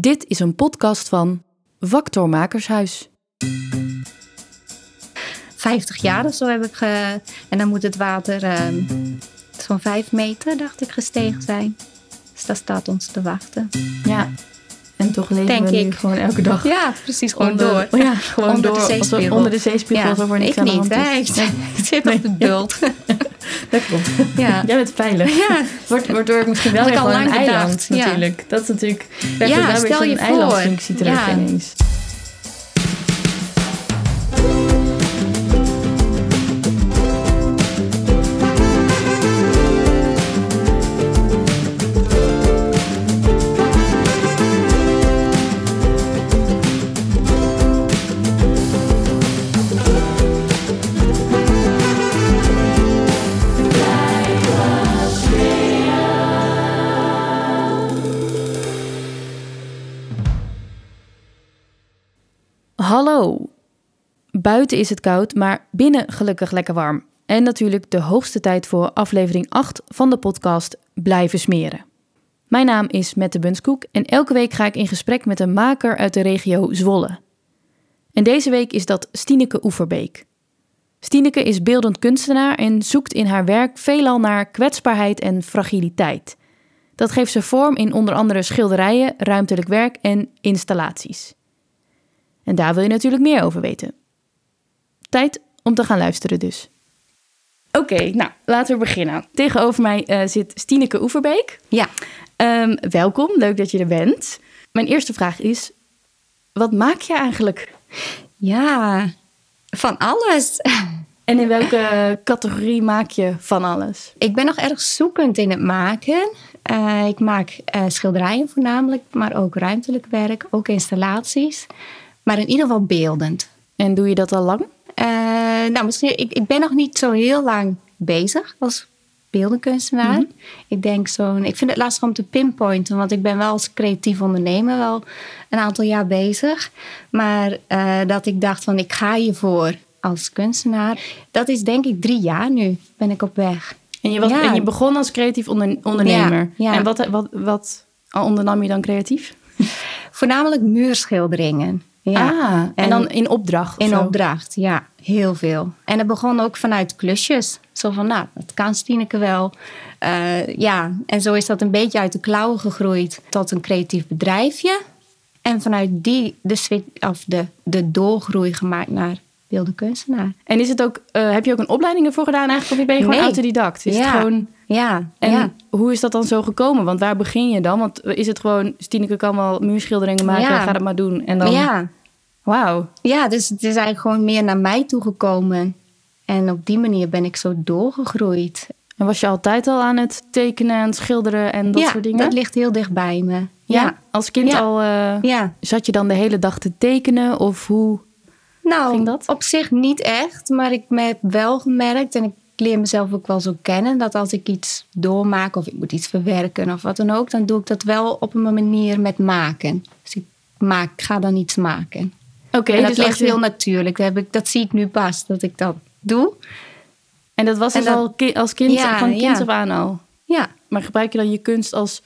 Dit is een podcast van Vactormakershuis. 50 jaar of zo heb ik ge... En dan moet het water ehm, zo'n 5 meter, dacht ik, gestegen zijn. Dus dat staat ons te wachten. Ja. En toch leven Denk we nu ik. gewoon elke dag Ja, precies. Gewoon onder, door. Oh ja, gewoon Onder door. de alsof- zeespiegel. Onder de zeespiegel. Ja, ik aan niet. is. Ik, Nee, ik zit Nee. op de bult. dat klopt. Ja. Jij bent veilig. Ja. Wordt, waardoor ik misschien wel weer gewoon een eiland bedacht, natuurlijk. Dat is natuurlijk... Ja, stel zo'n je voor. eilandfunctie terug Ja. ineens. Buiten is het koud, maar binnen gelukkig lekker warm. En natuurlijk de hoogste tijd voor aflevering 8 van de podcast Blijven smeren. Mijn naam is Mette Bunskoek en elke week ga ik in gesprek met een maker uit de regio Zwolle. En deze week is dat Stineke Oeverbeek. Stineke is beeldend kunstenaar en zoekt in haar werk veelal naar kwetsbaarheid en fragiliteit. Dat geeft ze vorm in onder andere schilderijen, ruimtelijk werk en installaties. En daar wil je natuurlijk meer over weten. Tijd om te gaan luisteren dus. Oké, nou, laten we beginnen. Tegenover mij eh, zit Stineke Oeverbeek. Ja. Ehm, welkom, leuk dat je er bent. Mijn eerste vraag is, wat maak je eigenlijk? Ja, van alles. En in welke categorie maak je van alles? Ik ben nog erg zoekend in het maken. Eh, ik maak eh, schilderijen voornamelijk, maar ook ruimtelijk werk, ook installaties. Maar in ieder geval beeldend. En doe je dat al lang? Eh, nou, misschien, ik, ik ben nog niet zo heel lang bezig als beeldenkunstenaar. Ik denk zo'n. Ik vind het lastig om te pinpointen, want ik ben wel als creatief ondernemer wel een aantal jaar bezig. Maar eh, dat ik dacht van ik ga hiervoor als kunstenaar, dat is denk ik drie jaar nu ben ik op weg. En je, was, Ja. en je begon als creatief onder- ondernemer. Ja, ja. En wat, wat, wat ondernam je dan creatief? Voornamelijk muurschilderingen. Ja. Ah, en, En- dan in opdracht? In zo? opdracht, ja, heel veel. En het begon ook vanuit klusjes. Zo van, nou, dat kan Stineke wel. Eh, ja, en zo is dat een beetje uit de klauwen gegroeid tot een creatief bedrijfje. En vanuit die de, switch, of de, de doorgroei gemaakt naar beeldend kunstenaar. En is het ook, eh, heb je ook een opleiding ervoor gedaan eigenlijk? Of ben je gewoon Nee. autodidact? Is ja. het gewoon... Ja, En ja. hoe is dat dan zo gekomen? Want waar begin je dan? Want is het gewoon, Stineke kan wel muurschilderingen maken, Ja. ga dat maar doen. En dan, ja. Wauw. ja, dus het is eigenlijk gewoon meer naar mij toegekomen. En op die manier ben ik zo doorgegroeid. En was je altijd al aan het tekenen en schilderen en dat ja, soort dingen? dat ligt heel dicht bij me. ja. Ja, Als kind Ja. al, eh, ja. zat je dan de hele dag te tekenen? Of hoe? Nou, Ging dat? op zich niet echt, maar ik heb wel gemerkt en ik leer mezelf ook wel zo kennen dat als ik iets doormaak of ik moet iets verwerken of wat dan ook, dan doe ik dat wel op een manier met maken. Dus ik maak, ik ga dan iets maken. Oké, en dat dus ligt je- heel natuurlijk. Dat, heb ik, dat zie ik nu pas dat ik dat doe. En dat was en dus dat- al ki- als kind, Ja, van kind ja. af aan al? Ja, Maar gebruik je dan je kunst als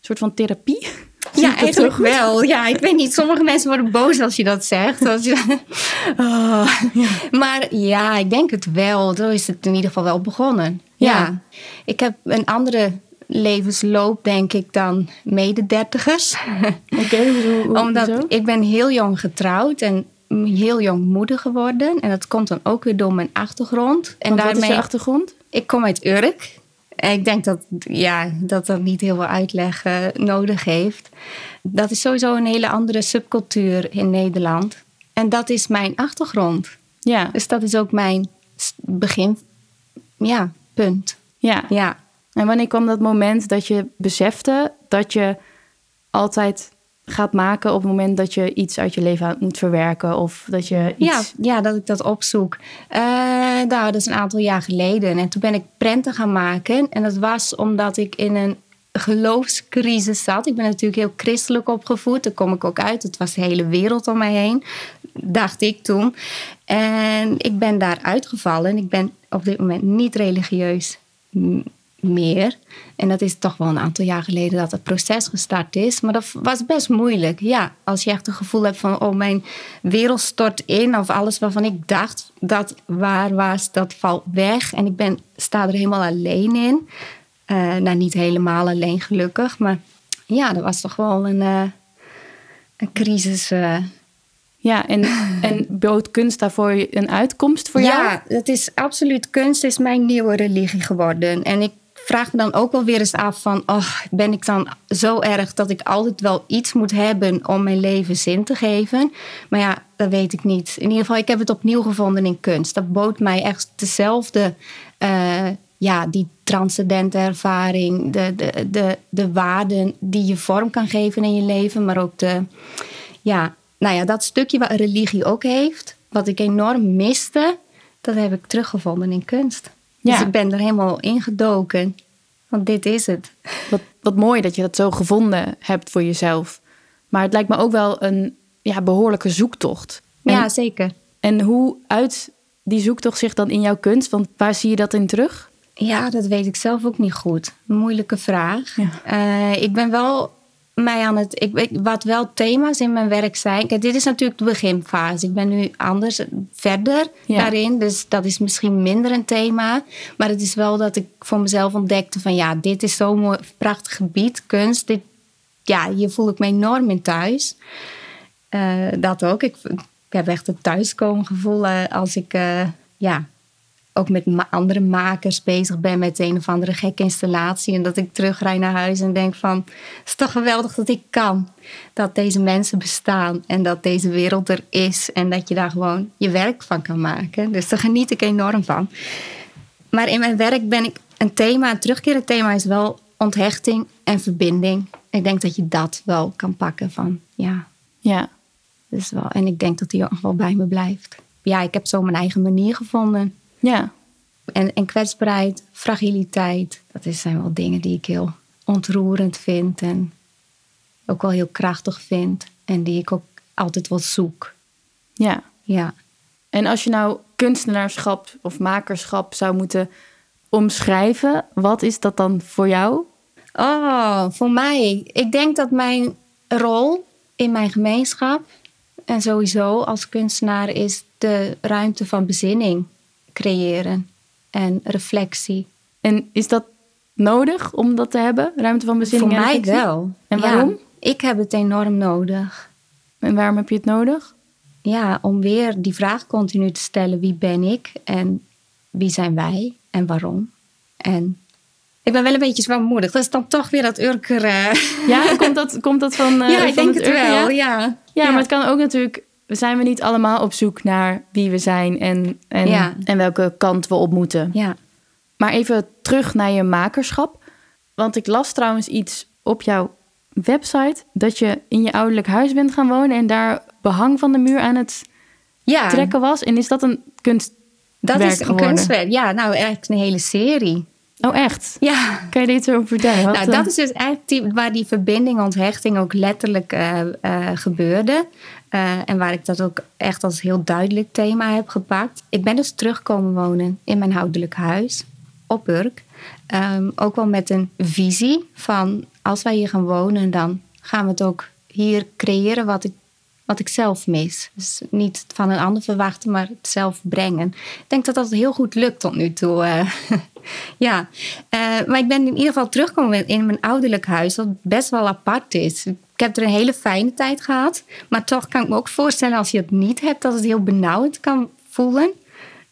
soort van therapie? Ja eigenlijk wel. Ja, ik weet niet. Sommige mensen worden boos als je dat zegt. Als je, Oh. Maar ja, ik denk het wel. Zo is het in ieder geval wel begonnen. Ja. Ja. Ik heb een andere levensloop, denk ik, dan mede-dertigers. Oké, Omdat ik ben heel jong getrouwd en heel jong moeder geworden. En dat komt dan ook weer door mijn achtergrond. En Want wat is daarmee, je achtergrond? ik kom uit Urk. En ik denk dat, ja, dat dat niet heel veel uitleg eh, nodig heeft. Dat is sowieso een hele andere subcultuur in Nederland. En dat is mijn achtergrond. Ja, Dus dat is ook mijn s- begin, ja, punt. ja. Ja. En wanneer kwam dat moment dat je besefte dat je altijd gaat maken op het moment dat je iets uit je leven moet verwerken of dat je iets... Ja, ja, dat ik dat opzoek. Eh, nou, dat is een aantal jaar geleden. En toen ben ik prenten gaan maken. En dat was omdat ik in een geloofscrisis zat. Ik ben natuurlijk heel christelijk opgevoed. Daar kom ik ook uit. Het was de hele wereld om mij heen. Dacht ik toen. En ik ben daar uitgevallen. Ik ben op dit moment niet religieus. Meer. En dat is toch wel een aantal jaar geleden dat het proces gestart is. Maar dat was best moeilijk. Ja, als je echt het gevoel hebt van, oh, mijn wereld stort in. Of alles waarvan ik dacht dat waar was, dat valt weg. En ik ben, sta er helemaal alleen in. Uh, nou, niet helemaal alleen gelukkig. Maar ja, dat was toch wel een, uh, een crisis. Uh, ja, en, en bood kunst daarvoor een uitkomst voor jou? Ja, het is absoluut. Kunst is mijn nieuwe religie geworden. En ik vraag me dan ook wel weer eens af van... Oh, ben ik dan zo erg dat ik altijd wel iets moet hebben... om mijn leven zin te geven? Maar ja, dat weet ik niet. In ieder geval, ik heb het opnieuw gevonden in kunst. Dat bood mij echt dezelfde... Uh, ja, die transcendente ervaring, de, de, de, de waarden die je vorm kan geven in je leven, maar ook de, ja, nou ja, dat stukje wat religie ook heeft, wat ik enorm miste, dat heb ik teruggevonden in kunst. Dus ik ben er helemaal ingedoken. Want dit is het. Wat, wat mooi dat je dat zo gevonden hebt voor jezelf. Maar het lijkt me ook wel een ja, behoorlijke zoektocht. ja, zeker. En hoe uit die zoektocht zich dan in jouw kunst? Want waar zie je dat in terug? Ja, dat weet ik zelf ook niet goed. moeilijke vraag. Uh, ik ben wel mij aan het. Ik, wat wel thema's in mijn werk zijn. Kijk, dit is natuurlijk de beginfase. Ik ben nu anders verder daarin. Dus dat is misschien minder een thema. Maar het is wel dat ik voor mezelf ontdekte: van ja, dit is zo'n mooi, prachtig gebied, kunst. Dit, ja, hier voel ik me enorm in thuis. Uh, dat ook. Ik, ik, heb echt het thuiskomen gevoel uh, als ik. Uh, ja, ook met andere makers bezig ben met een of andere gekke installatie. En dat ik terugrij naar huis en denk van... het is toch geweldig dat ik kan. Dat deze mensen bestaan en dat deze wereld er is. En dat je daar gewoon je werk van kan maken. Dus daar geniet ik enorm van. Maar in mijn werk ben ik een thema, een terugkerend thema is wel onthechting en verbinding. Ik denk dat je dat wel kan pakken van ja. Ja. Dus wel, en ik denk dat die ook wel bij me blijft. Ja, ik heb zo mijn eigen manier gevonden. Ja. En, en kwetsbaarheid, fragiliteit, dat zijn wel dingen die ik heel ontroerend vind en ook wel heel krachtig vind. En die ik ook altijd wel zoek. Ja. Ja. En als je nou kunstenaarschap of makerschap zou moeten omschrijven, wat is dat dan voor jou? Oh, voor mij. Ik denk dat mijn rol in mijn gemeenschap en sowieso als kunstenaar is de ruimte van bezinning creëren en reflectie. En is dat nodig om dat te hebben, ruimte van bezinning? Voor mij wel. En waarom? ik heb het enorm nodig. En waarom heb je het nodig? Ja, om weer die vraag continu te stellen: wie ben ik en wie zijn wij en waarom? En ik ben wel een beetje zwaarmoedig. Dat is dan toch weer dat Urker. Uh... Ja, komt dat, komt dat van. Uh, ja, ik denk het, wel. Ja? Ja. ja. maar het kan ook natuurlijk zijn we niet allemaal op zoek naar wie we zijn en, en, en welke kant we op moeten. Ja. Maar even terug naar je makerschap. Want ik las trouwens iets op jouw website dat je in je ouderlijk huis bent gaan wonen en daar behang van de muur aan het ja. trekken was. En is dat een kunstwerk Dat is een kunstwerk, ja. Nou, eigenlijk een hele serie. Oh, echt? Ja. Kan je dit over vertellen? nou, dat eh, is dus eigenlijk die, waar die verbinding, onthechting ook letterlijk uh, uh, gebeurde. Uh, en waar ik dat ook echt als heel duidelijk thema heb gepakt. Ik ben dus terugkomen wonen in mijn ouderlijk huis op Urk. Um, ook wel met een visie van als wij hier gaan wonen, dan gaan we het ook hier creëren wat ik, wat ik zelf mis. Dus niet van een ander verwachten, maar het zelf brengen. Ik denk dat dat heel goed lukt tot nu toe. Uh, ja, uh, maar ik ben in ieder geval teruggekomen in mijn ouderlijk huis, wat best wel apart is. Ik heb er een hele fijne tijd gehad. Maar toch kan ik me ook voorstellen als je het niet hebt, dat het heel benauwd kan voelen.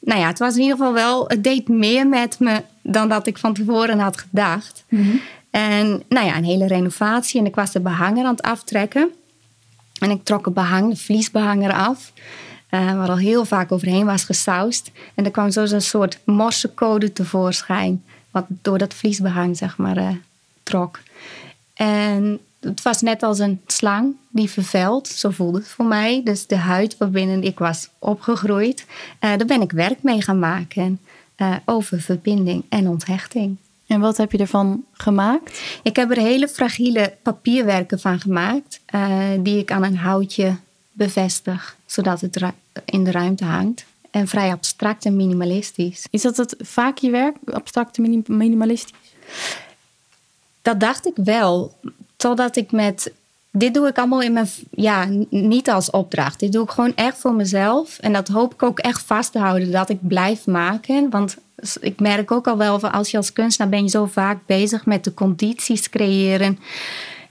Nou ja, het was in ieder geval wel, het deed meer met me dan dat ik van tevoren had gedacht. Mhm. En nou ja, een hele renovatie. En ik was de behanger aan het aftrekken. En ik trok het behang, de vliesbehanger af. Uh, waar al heel vaak overheen was gesausd. En er kwam zo een soort morsecode tevoorschijn. Wat door dat vliesbehang, zeg maar, uh, trok. En het was net als een slang die vervuilt. Zo voelde het voor mij. Dus de huid waarbinnen ik was opgegroeid. Uh, daar ben ik werk mee gaan maken. Over verbinding en onthechting. En wat heb je ervan gemaakt? Ik heb er hele fragiele papierwerken van gemaakt. Uh, die ik aan een houtje bevestig. Zodat het in de ruimte hangt. En vrij abstract en minimalistisch. Is dat het vaak je werk? Abstract en minimalistisch? Dat dacht ik wel. Totdat ik met. Dit doe ik allemaal in mijn. Ja, niet als opdracht. Dit doe ik gewoon echt voor mezelf. En dat hoop ik ook echt vast te houden. Dat ik blijf maken. Want ik merk ook al wel als je als kunstenaar ben je zo vaak bezig met de condities creëren.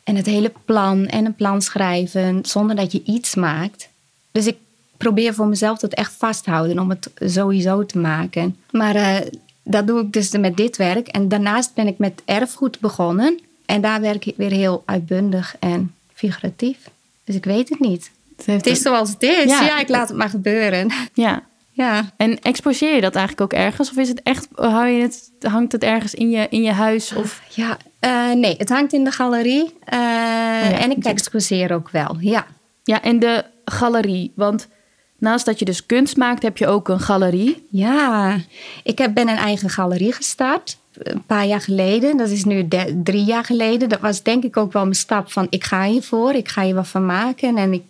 En het hele plan en een plan schrijven. Zonder dat je iets maakt. Dus ik probeer voor mezelf dat echt vasthouden om het sowieso te maken. Maar uh, dat doe ik dus met dit werk. En daarnaast ben ik met erfgoed begonnen. En daar werk ik weer heel uitbundig en figuratief. Dus ik weet het niet. Het, is zoals het is. Ja. ik laat het maar gebeuren. Ja. ja. En exposeer je dat eigenlijk ook ergens? Of is het echt, hou je het, hangt het ergens in je, in je huis? Of? Ja, uh, nee, het hangt in de galerie. Uh, oh en ik exposeer ook wel, ja. Ja, en de galerie. Want Naast dat je dus kunst maakt, heb je ook een galerie. Ja, ik heb, ben een eigen galerie gestart. Een paar jaar geleden. Dat is nu drie jaar geleden. Dat was denk ik ook wel mijn stap van ik ga hiervoor. Ik ga hier wat van maken. En ik,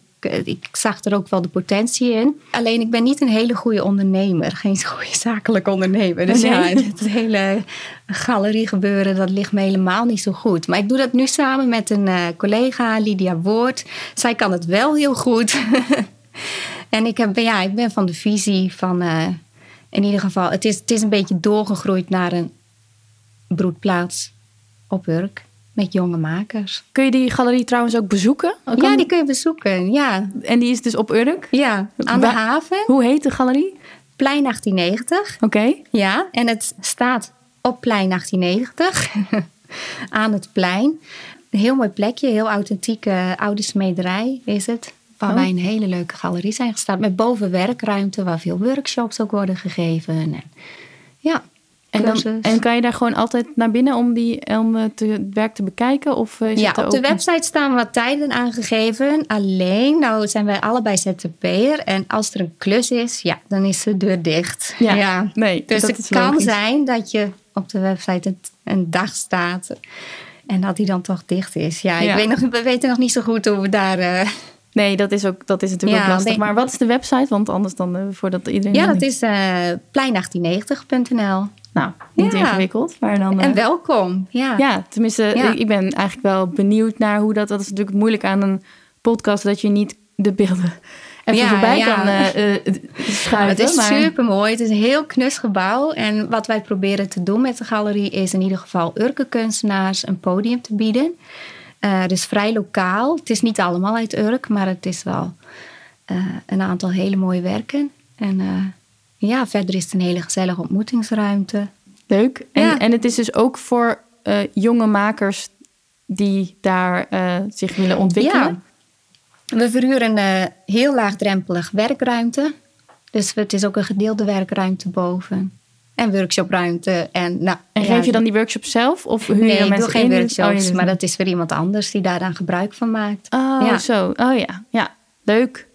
ik zag er ook wel de potentie in. Alleen ik ben niet een hele goede ondernemer. Geen goede zakelijk ondernemer. Dus ja, het hele galerie gebeuren, dat ligt me helemaal niet zo goed. Maar ik doe dat nu samen met een uh, collega, Lydia Woord. Zij kan het wel heel goed. En ik, heb, ja, ik ben van de visie van, uh, in ieder geval, het is, het is een beetje doorgegroeid naar een broedplaats op Urk met jonge makers. Kun je die galerie trouwens ook bezoeken? ja, die kun je bezoeken, ja. En die is dus op Urk? Ja, aan de haven. Hoe heet de galerie? Plein 1890. Oké. Ja, en het staat op plein 1890, aan het plein. Een heel mooi plekje, heel authentieke oude smederij is het. Waar oh. wij een hele leuke galerie zijn gestart. Met boven werkruimte, waar veel workshops ook worden gegeven. En, ja. En, dan, en kan je daar gewoon altijd naar binnen om, die, om het werk te bekijken? Of is ja, op de website staan wat tijden aangegeven. Alleen, nou zijn wij allebei ZZP'er. En als er een klus is, ja, dan is de deur dicht. Ja, nee. Dus het kan zijn dat je op de website een dag staat. En dat die dan toch dicht is. Ja, ik Weet nog, we weten nog niet zo goed hoe we daar... Uh, Nee, dat is, ook, dat is natuurlijk ook lastig. Maar wat is de website? Want anders dan, uh, voordat iedereen... Ja, dat is uh, plein1890.nl. Nou, niet ingewikkeld. Maar dan, En welkom. Ja, ja tenminste, Ik, ben eigenlijk wel benieuwd naar hoe dat... Dat is natuurlijk moeilijk aan een podcast... dat je niet de beelden even voorbij kan uh, schuiven. Het is maar... super mooi. Het is een heel knus gebouw. En wat wij proberen te doen met de galerie... is in ieder geval Urke kunstenaars een podium te bieden... Uh, dus vrij lokaal. Het is niet allemaal uit Urk, maar het is wel een aantal hele mooie werken. En ja, verder is het een hele gezellige ontmoetingsruimte. Leuk. En, ja. en het is dus ook voor jonge makers die daar zich willen ontwikkelen? Ja. We verhuren een heel laagdrempelig werkruimte. Dus het is ook een gedeelde werkruimte boven en workshopruimte. En, nou, en geef je dan die workshop zelf? Of huur nee, je ik doe geen in? workshops, oh, maar dat is voor iemand anders die daar dan gebruik van maakt. Oh, ja. zo. Oh ja, ja. Leuk.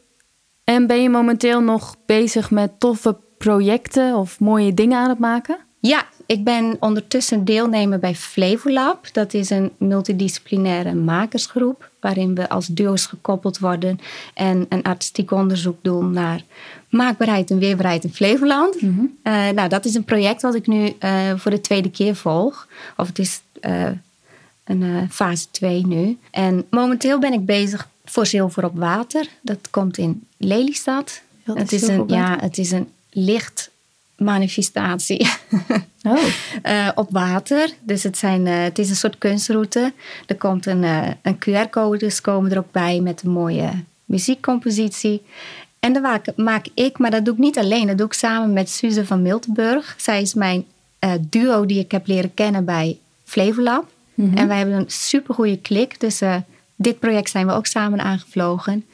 En ben je momenteel nog bezig met toffe projecten of mooie dingen aan het maken? Ja, ik ben ondertussen deelnemer bij Flevolab. Dat is een multidisciplinaire makersgroep waarin we als duo's gekoppeld worden en een artistiek onderzoek doen naar maakbaarheid en weerbaarheid in Flevoland. Mhm. Eh, nou, dat is een project wat ik nu uh, voor de tweede keer volg. Of het is uh, een fase 2 nu. En momenteel ben ik bezig voor Zilver op Water. Dat komt in Lelystad. Het is, een, ja, het is een licht manifestatie oh. uh, op water. Dus het, zijn, uh, het is een soort kunstroute. Er komt een, uh, een QR-codes komen er ook bij met een mooie muziekcompositie. En dat maak, maak, ik, maar dat doe ik niet alleen. Dat doe ik samen met Suze van Miltenburg. Zij is mijn duo die ik heb leren kennen bij Flevolab. Mm En wij hebben een supergoeie klik. Dus dit project zijn we ook samen aangevlogen.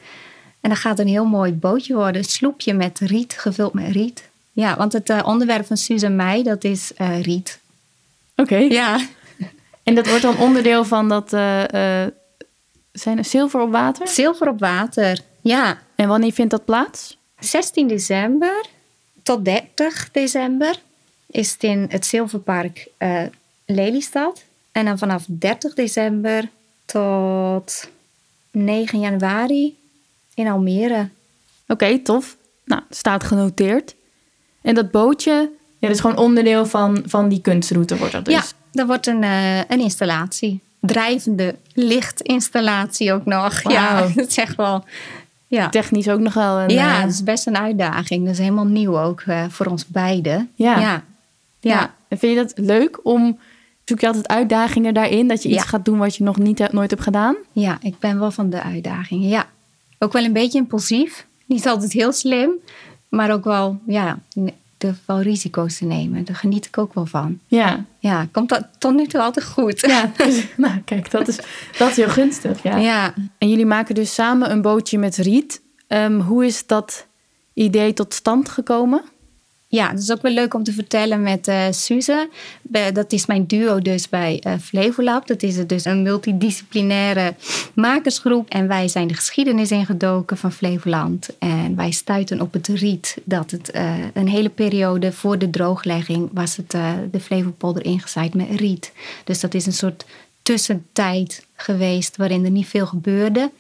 En dat gaat een heel mooi bootje worden. Een sloepje met riet, gevuld met riet. Ja, want het uh, onderwerp van Suze en mij, dat is uh, riet. Oké. Ja. En dat wordt dan onderdeel van dat... Uh, zijn er zilver op water? Zilver op water, ja. En wanneer vindt dat plaats? 16 december tot 30 december is het in het Zilverpark Lelystad. En dan vanaf 30 december tot 9 januari in Almere. Oké, tof. Nou, staat genoteerd. En dat bootje, ja, dat is gewoon onderdeel van, van die kunstroute wordt dat dus? Ja, dat wordt een, eh, een installatie. Drijvende lichtinstallatie ook nog. Ja, dat is echt wel... Ja, Technisch ook nog wel een... ja eh, dat is best een uitdaging. Dat is helemaal nieuw ook eh, voor ons beiden. Ja. ja. ja. En vind je dat leuk om... Zoek je altijd uitdagingen daarin? Dat je iets Ja. gaat doen wat je nog niet, nooit hebt gedaan? Ja, ik ben wel van de uitdagingen. Ja, ook wel een beetje impulsief. Niet altijd heel slim, maar ook wel, ja, durf wel risico's te nemen. Daar geniet ik ook wel van. Ja. Ja, komt dat tot nu toe altijd goed. Ja, dus- nou kijk, dat is, dat is heel gunstig. Ja. ja. En jullie maken dus samen een bootje met riet. Ehm, hoe is dat idee tot stand gekomen? Ja, het is ook wel leuk om te vertellen met eh Suze. Dat is mijn duo dus bij eh Flevolab. Dat is dus een multidisciplinaire makersgroep. En wij zijn de geschiedenis ingedoken van Flevoland. En wij stuiten op het riet dat het eh, een hele periode voor de drooglegging... was het eh, de Flevopolder ingezaaid met riet. Dus dat is een soort tussentijd geweest waarin er niet veel gebeurde.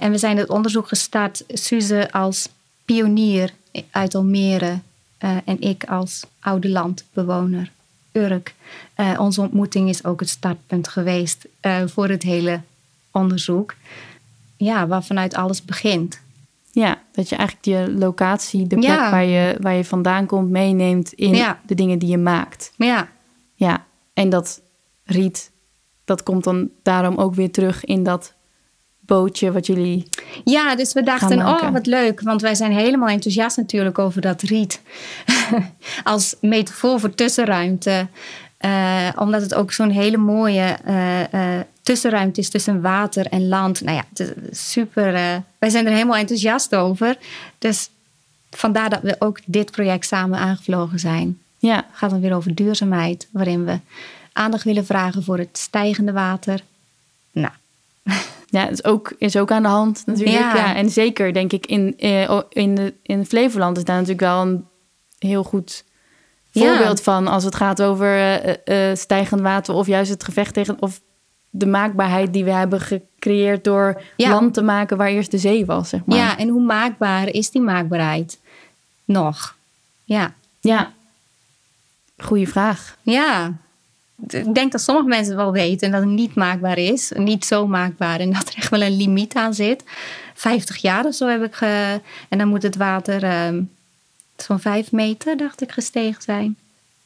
En we zijn het onderzoek gestart, Suze als pionier uit Almere eh, en ik als oude landbewoner, Urk. Eh, onze ontmoeting is ook het startpunt geweest eh, voor het hele onderzoek. Ja, waar vanuit alles begint. Ja, dat je eigenlijk je locatie, de plek Ja. waar, je, waar je vandaan komt, meeneemt in Ja. de dingen die je maakt. Ja, Ja, en dat riet, dat komt dan daarom ook weer terug in dat bootje wat jullie... Ja, dus we dachten, oh wat leuk. Want wij zijn helemaal enthousiast natuurlijk over dat riet. Als metafoor voor tussenruimte. Eh, omdat het ook zo'n hele mooie eh, eh, tussenruimte is tussen water en land. Nou ja, het is super. wij zijn er helemaal enthousiast over. Dus vandaar dat we ook dit project samen aangevlogen zijn. Ja, Het gaat dan weer over duurzaamheid. Waarin we aandacht willen vragen voor het stijgende water. Nou, ja is ook, is ook aan de hand natuurlijk. Ja. Ja. en zeker denk ik in, eh, in, de, in Flevoland is daar natuurlijk wel een heel goed Ja. voorbeeld van... als het gaat over eh, eh, stijgend water of juist het gevecht tegen... of de maakbaarheid die we hebben gecreëerd door Ja. land te maken waar eerst de zee was, zeg maar. Ja, en hoe maakbaar is die maakbaarheid nog? Ja, Ja. Goeie vraag. ja. Ik denk dat sommige mensen wel weten en dat het niet maakbaar is. Niet zo maakbaar en dat er echt wel een limiet aan zit. 50 jaar of zo heb ik ge... En dan moet het water ehm, zo'n 5 meter, dacht ik, gestegen zijn.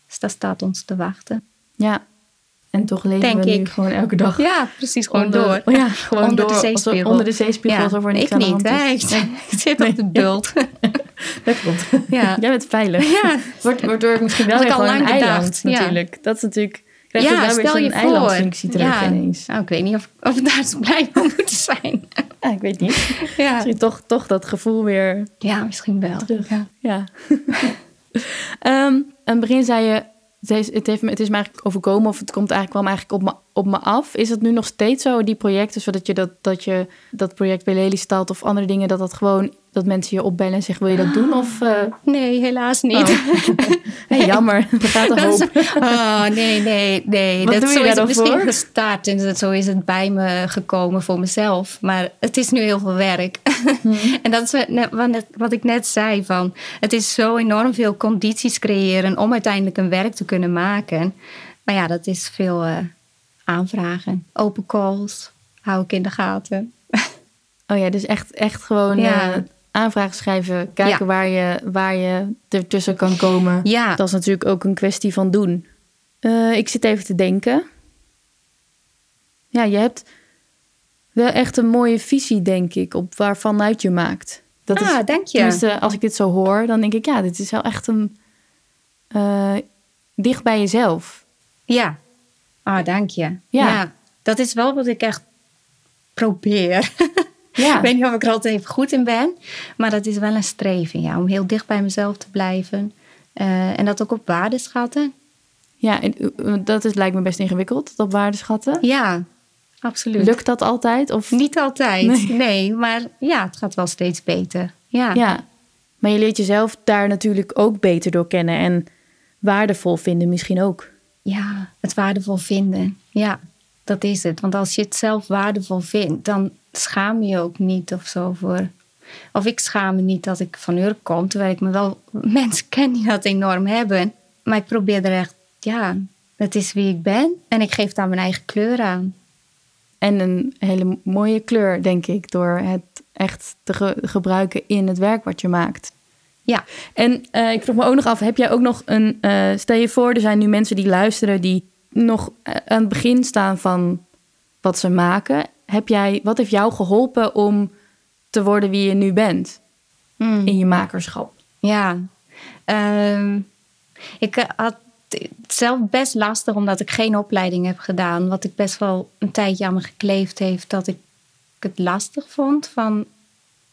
Dus dat staat ons te wachten. Ja. En toch leven Denk we nu ik. gewoon elke dag Ja, precies. Gewoon onder, door. Ja, gewoon Onder de door. zeespiegel. Alsof- Onder de zeespiegel, Ja, ik aan de niet. Hè? Ik, zit Nee. op de bult. Dat klopt. Ja. Jij bent veilig. Ja. Waardoor ik misschien wel weer gewoon een lang eiland bedacht, natuurlijk. Dat is natuurlijk... Krijg je wel weer zo'n eilandfunctie terug ja. ineens. Nou, ik weet niet of, of we daar zo blij mee moeten zijn. Ja, ik weet niet. Ja, Misschien toch, toch dat gevoel weer ja misschien wel. terug. Ja. Ja. Ehm, aan het begin zei je, je, het, heeft me, het is me eigenlijk overkomen of het komt eigenlijk, kwam eigenlijk op me, op me af. Is het nu nog steeds zo, die projecten, zodat je dat, dat, je, dat project bij Lelystad of andere dingen, dat dat gewoon, dat mensen je opbellen en zeggen, wil je dat doen? Of, eh, Nee, helaas niet. Oh. hey, jammer, er gaat een hoop. oh, nee, nee, nee. Wat dat, doe je zo is het misschien voor? gestart en dat, zo is het bij me gekomen voor mezelf. Maar het is nu heel veel werk. Hmm. en dat is wat, wat ik net zei. Van, het is zo enorm veel condities creëren om uiteindelijk een werk te kunnen maken. Maar ja, dat is veel eh, aanvragen. Open calls hou ik in de gaten. Oh ja, dus echt, echt gewoon Ja. eh, aanvragen schrijven, kijken Ja. waar, je, waar je ertussen kan komen. Ja, Dat is natuurlijk ook een kwestie van doen. Eh, ik zit even te denken. Ja, je hebt wel echt een mooie visie, denk ik, op waarvanuit je maakt. Dat ah, is, dank je. als ik dit zo hoor, dan denk ik, ja, dit is wel echt een eh, dicht bij jezelf. Ja. Ah, dank je. Ja. Ja. Dat is wel wat ik echt probeer. Ja, Ik weet niet of ik er altijd even goed in ben. Maar dat is wel een streven, ja. Om heel dicht bij mezelf te blijven. Eh, en dat ook op waarde schatten. ja eh, dat is, lijkt me best ingewikkeld, dat waardeschatten. Ja, absoluut. Lukt dat altijd? Of, Niet altijd, Nee. nee. Maar ja, het gaat wel steeds beter. Ja. Ja, maar je leert jezelf daar natuurlijk ook beter door kennen en waardevol vinden misschien ook. Ja, het waardevol vinden. Ja, dat is het. Want als je het zelf waardevol vindt, dan schaam je ook niet of zo voor. Of ik schaam me niet dat ik van Urk kom, terwijl ik me wel mensen ken die dat enorm hebben. Maar ik probeer er echt, ja, het is wie ik ben en ik geef daar mijn eigen kleur aan. En een hele mooie kleur, denk ik, door het echt te ge- gebruiken in het werk wat je maakt. Ja, En eh, ik vroeg me ook nog af, heb jij ook nog een... eh, stel je voor, er zijn nu mensen die luisteren... die nog eh, aan het begin staan van wat ze maken. Heb jij, wat heeft jou geholpen om te worden wie je nu bent Hmm. in je makerschap? ja. Ehm, ik eh, had het zelf best lastig omdat ik geen opleiding heb gedaan. Wat ik best wel een tijdje aan me gekleefd heeft. Dat ik het lastig vond. Van,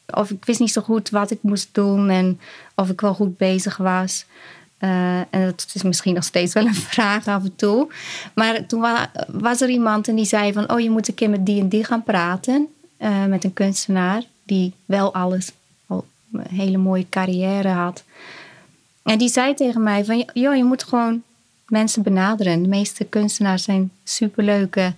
of ik wist niet zo goed wat ik moest doen. En of ik wel goed bezig was. Eh, en dat is misschien nog steeds wel een vraag af en toe. Maar toen wa- was er iemand en die zei van... oh, je moet een keer met die en die gaan praten. eh, met een kunstenaar die wel alles... al een hele mooie carrière had. En die zei tegen mij van... joh, je moet gewoon mensen benaderen. De meeste kunstenaars zijn superleuke,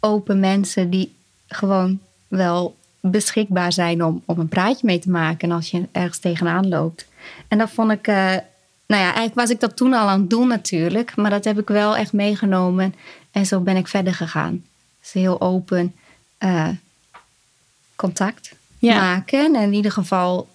open mensen... die gewoon wel beschikbaar zijn om, om een praatje mee te maken... als je ergens tegenaan loopt. En dat vond ik... eh, nou ja, eigenlijk was ik dat toen al aan het doen natuurlijk. Maar dat heb ik wel echt meegenomen. En zo ben ik verder gegaan. Dus heel open eh, contact Ja. maken. En in ieder geval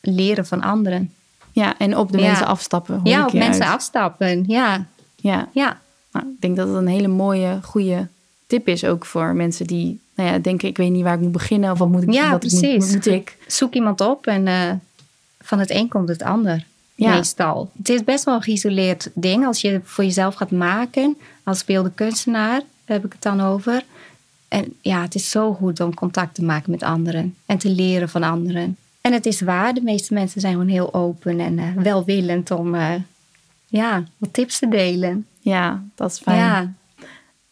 leren van anderen. Ja, en op de Ja. mensen afstappen. ja, op mensen uit. afstappen. Ja, Ja, ja. nou, ik denk dat het een hele mooie, goede tip is ook voor mensen die nou ja, denken... ik weet niet waar ik moet beginnen of wat moet ik, Ja, wat ik moet, precies. moet ik. Zoek iemand op en eh, van het een komt het ander. Ja. Meestal. Het is best wel een geïsoleerd ding. Als je voor jezelf gaat maken, als beeldend kunstenaar, daar heb ik het dan over. En ja, het is zo goed om contact te maken met anderen en te leren van anderen. En het is waar, de meeste mensen zijn gewoon heel open en eh, welwillend om eh, ja, wat tips te delen. Ja, dat is fijn. Ja,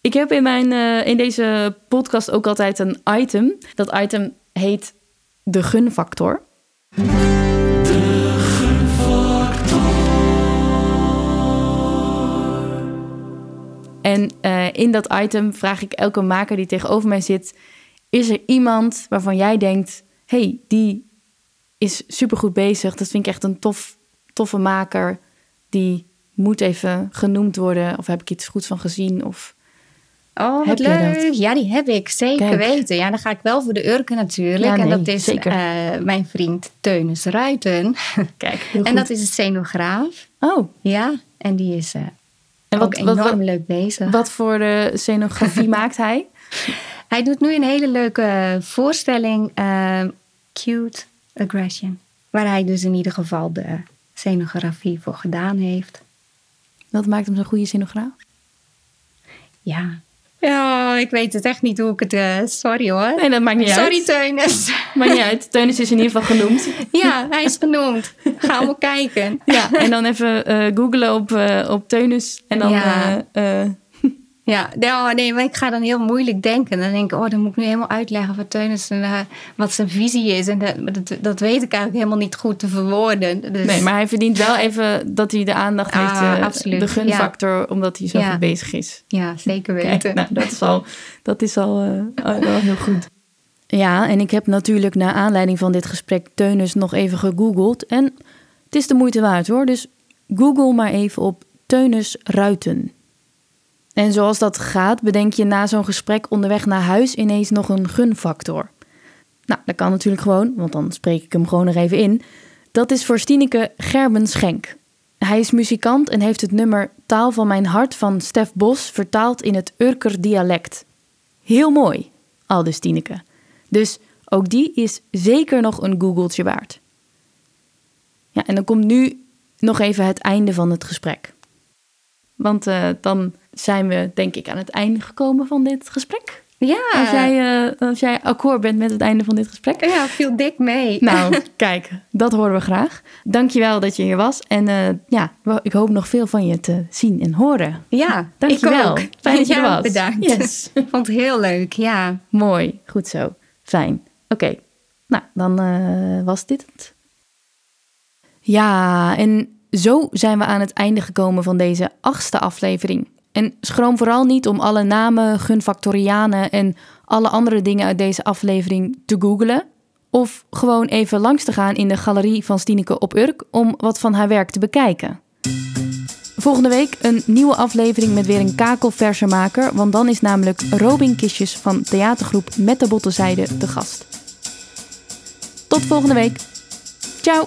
Ik heb in, mijn, eh, in deze podcast ook altijd een item. Dat item heet de gunfactor. En eh, in dat item vraag ik elke maker die tegenover mij zit: is er iemand waarvan jij denkt, hey, die is supergoed bezig. Dat vind ik echt een tof, toffe maker. Die moet even genoemd worden. Of heb ik iets goeds van gezien? Of Oh, wat leuk. Ja, die heb ik zeker Kijk. weten. Ja, dan ga ik wel voor de Urken natuurlijk. Ja, en nee, dat is zeker. eh, mijn vriend Teunus Ruiten. kijk, heel en dat is een scenograaf. Oh, Ja, en die is eh en wat, enorm wat, leuk bezig. wat voor de scenografie maakt hij? Hij doet nu een hele leuke voorstelling, eh, Cute Aggression. Waar hij dus in ieder geval de scenografie voor gedaan heeft. Wat maakt hem zo'n goede scenograaf? Ja. Ja, ik weet het echt niet hoe ik het... eh, sorry hoor. Nee, dat maakt niet Sorry uit. Teunus. Maakt niet uit. Teunis is in ieder geval genoemd. Ja, hij is genoemd. Ga maar kijken. Ja, en dan even eh googlen op, eh, op Teunis. En dan... Ja. Ja, nee, oh, nee, maar ik ga dan heel moeilijk denken. Dan denk ik, oh, dan moet ik nu helemaal uitleggen wat Teunus en, eh, wat zijn visie is. En dat, dat, dat weet ik eigenlijk helemaal niet goed te verwoorden. Dus, nee, maar hij verdient wel even dat hij de aandacht Ah, heeft. eh, absoluut, De gunfactor, omdat hij zo Ja. bezig is. Ja, zeker Kijk, weten. nou, dat is al, dat is al eh, wel heel goed. Ja, en ik heb natuurlijk naar aanleiding van dit gesprek Teunus nog even gegoogeld. En het is de moeite waard hoor. Dus google maar even op Teunus Ruiten. En zoals dat gaat, bedenk je na zo'n gesprek onderweg naar huis ineens nog een gunfactor. Nou, dat kan natuurlijk gewoon, want dan spreek ik hem gewoon er even in. Dat is voor Stineke Gerben Schenk. Hij is muzikant en heeft het nummer Taal van mijn hart van Stef Bos vertaald in het Urker dialect. Heel mooi, aldus Tineke. Dus ook die is zeker nog een googeltje waard. Ja, en dan komt nu nog even het einde van het gesprek. Want eh, dan zijn we denk ik aan het einde gekomen van dit gesprek. Ja, Als jij, eh, als jij akkoord bent met het einde van dit gesprek. ja, viel dik mee. Nou, kijk, dat horen we graag. Dankjewel dat je hier was. En eh, ja, ik hoop nog veel van je te zien en horen. ja, Dankjewel. ik ook. Fijn dat je Ja, er was. Bedankt. Yes. Vond het heel leuk, ja. Mooi, goed zo. Fijn. Oké, nou, dan eh, was dit het. Ja, en zo zijn we aan het einde gekomen van deze achtste aflevering. En schroom vooral niet om alle namen, gunfactorianen en alle andere dingen uit deze aflevering te googlen. Of gewoon even langs te gaan in de galerie van Stineke op Urk om wat van haar werk te bekijken. Volgende week een nieuwe aflevering met weer een kakelversermaker, want dan is namelijk Robin Kistjes van theatergroep Met de Botte Zijde de gast. Tot volgende week. Ciao!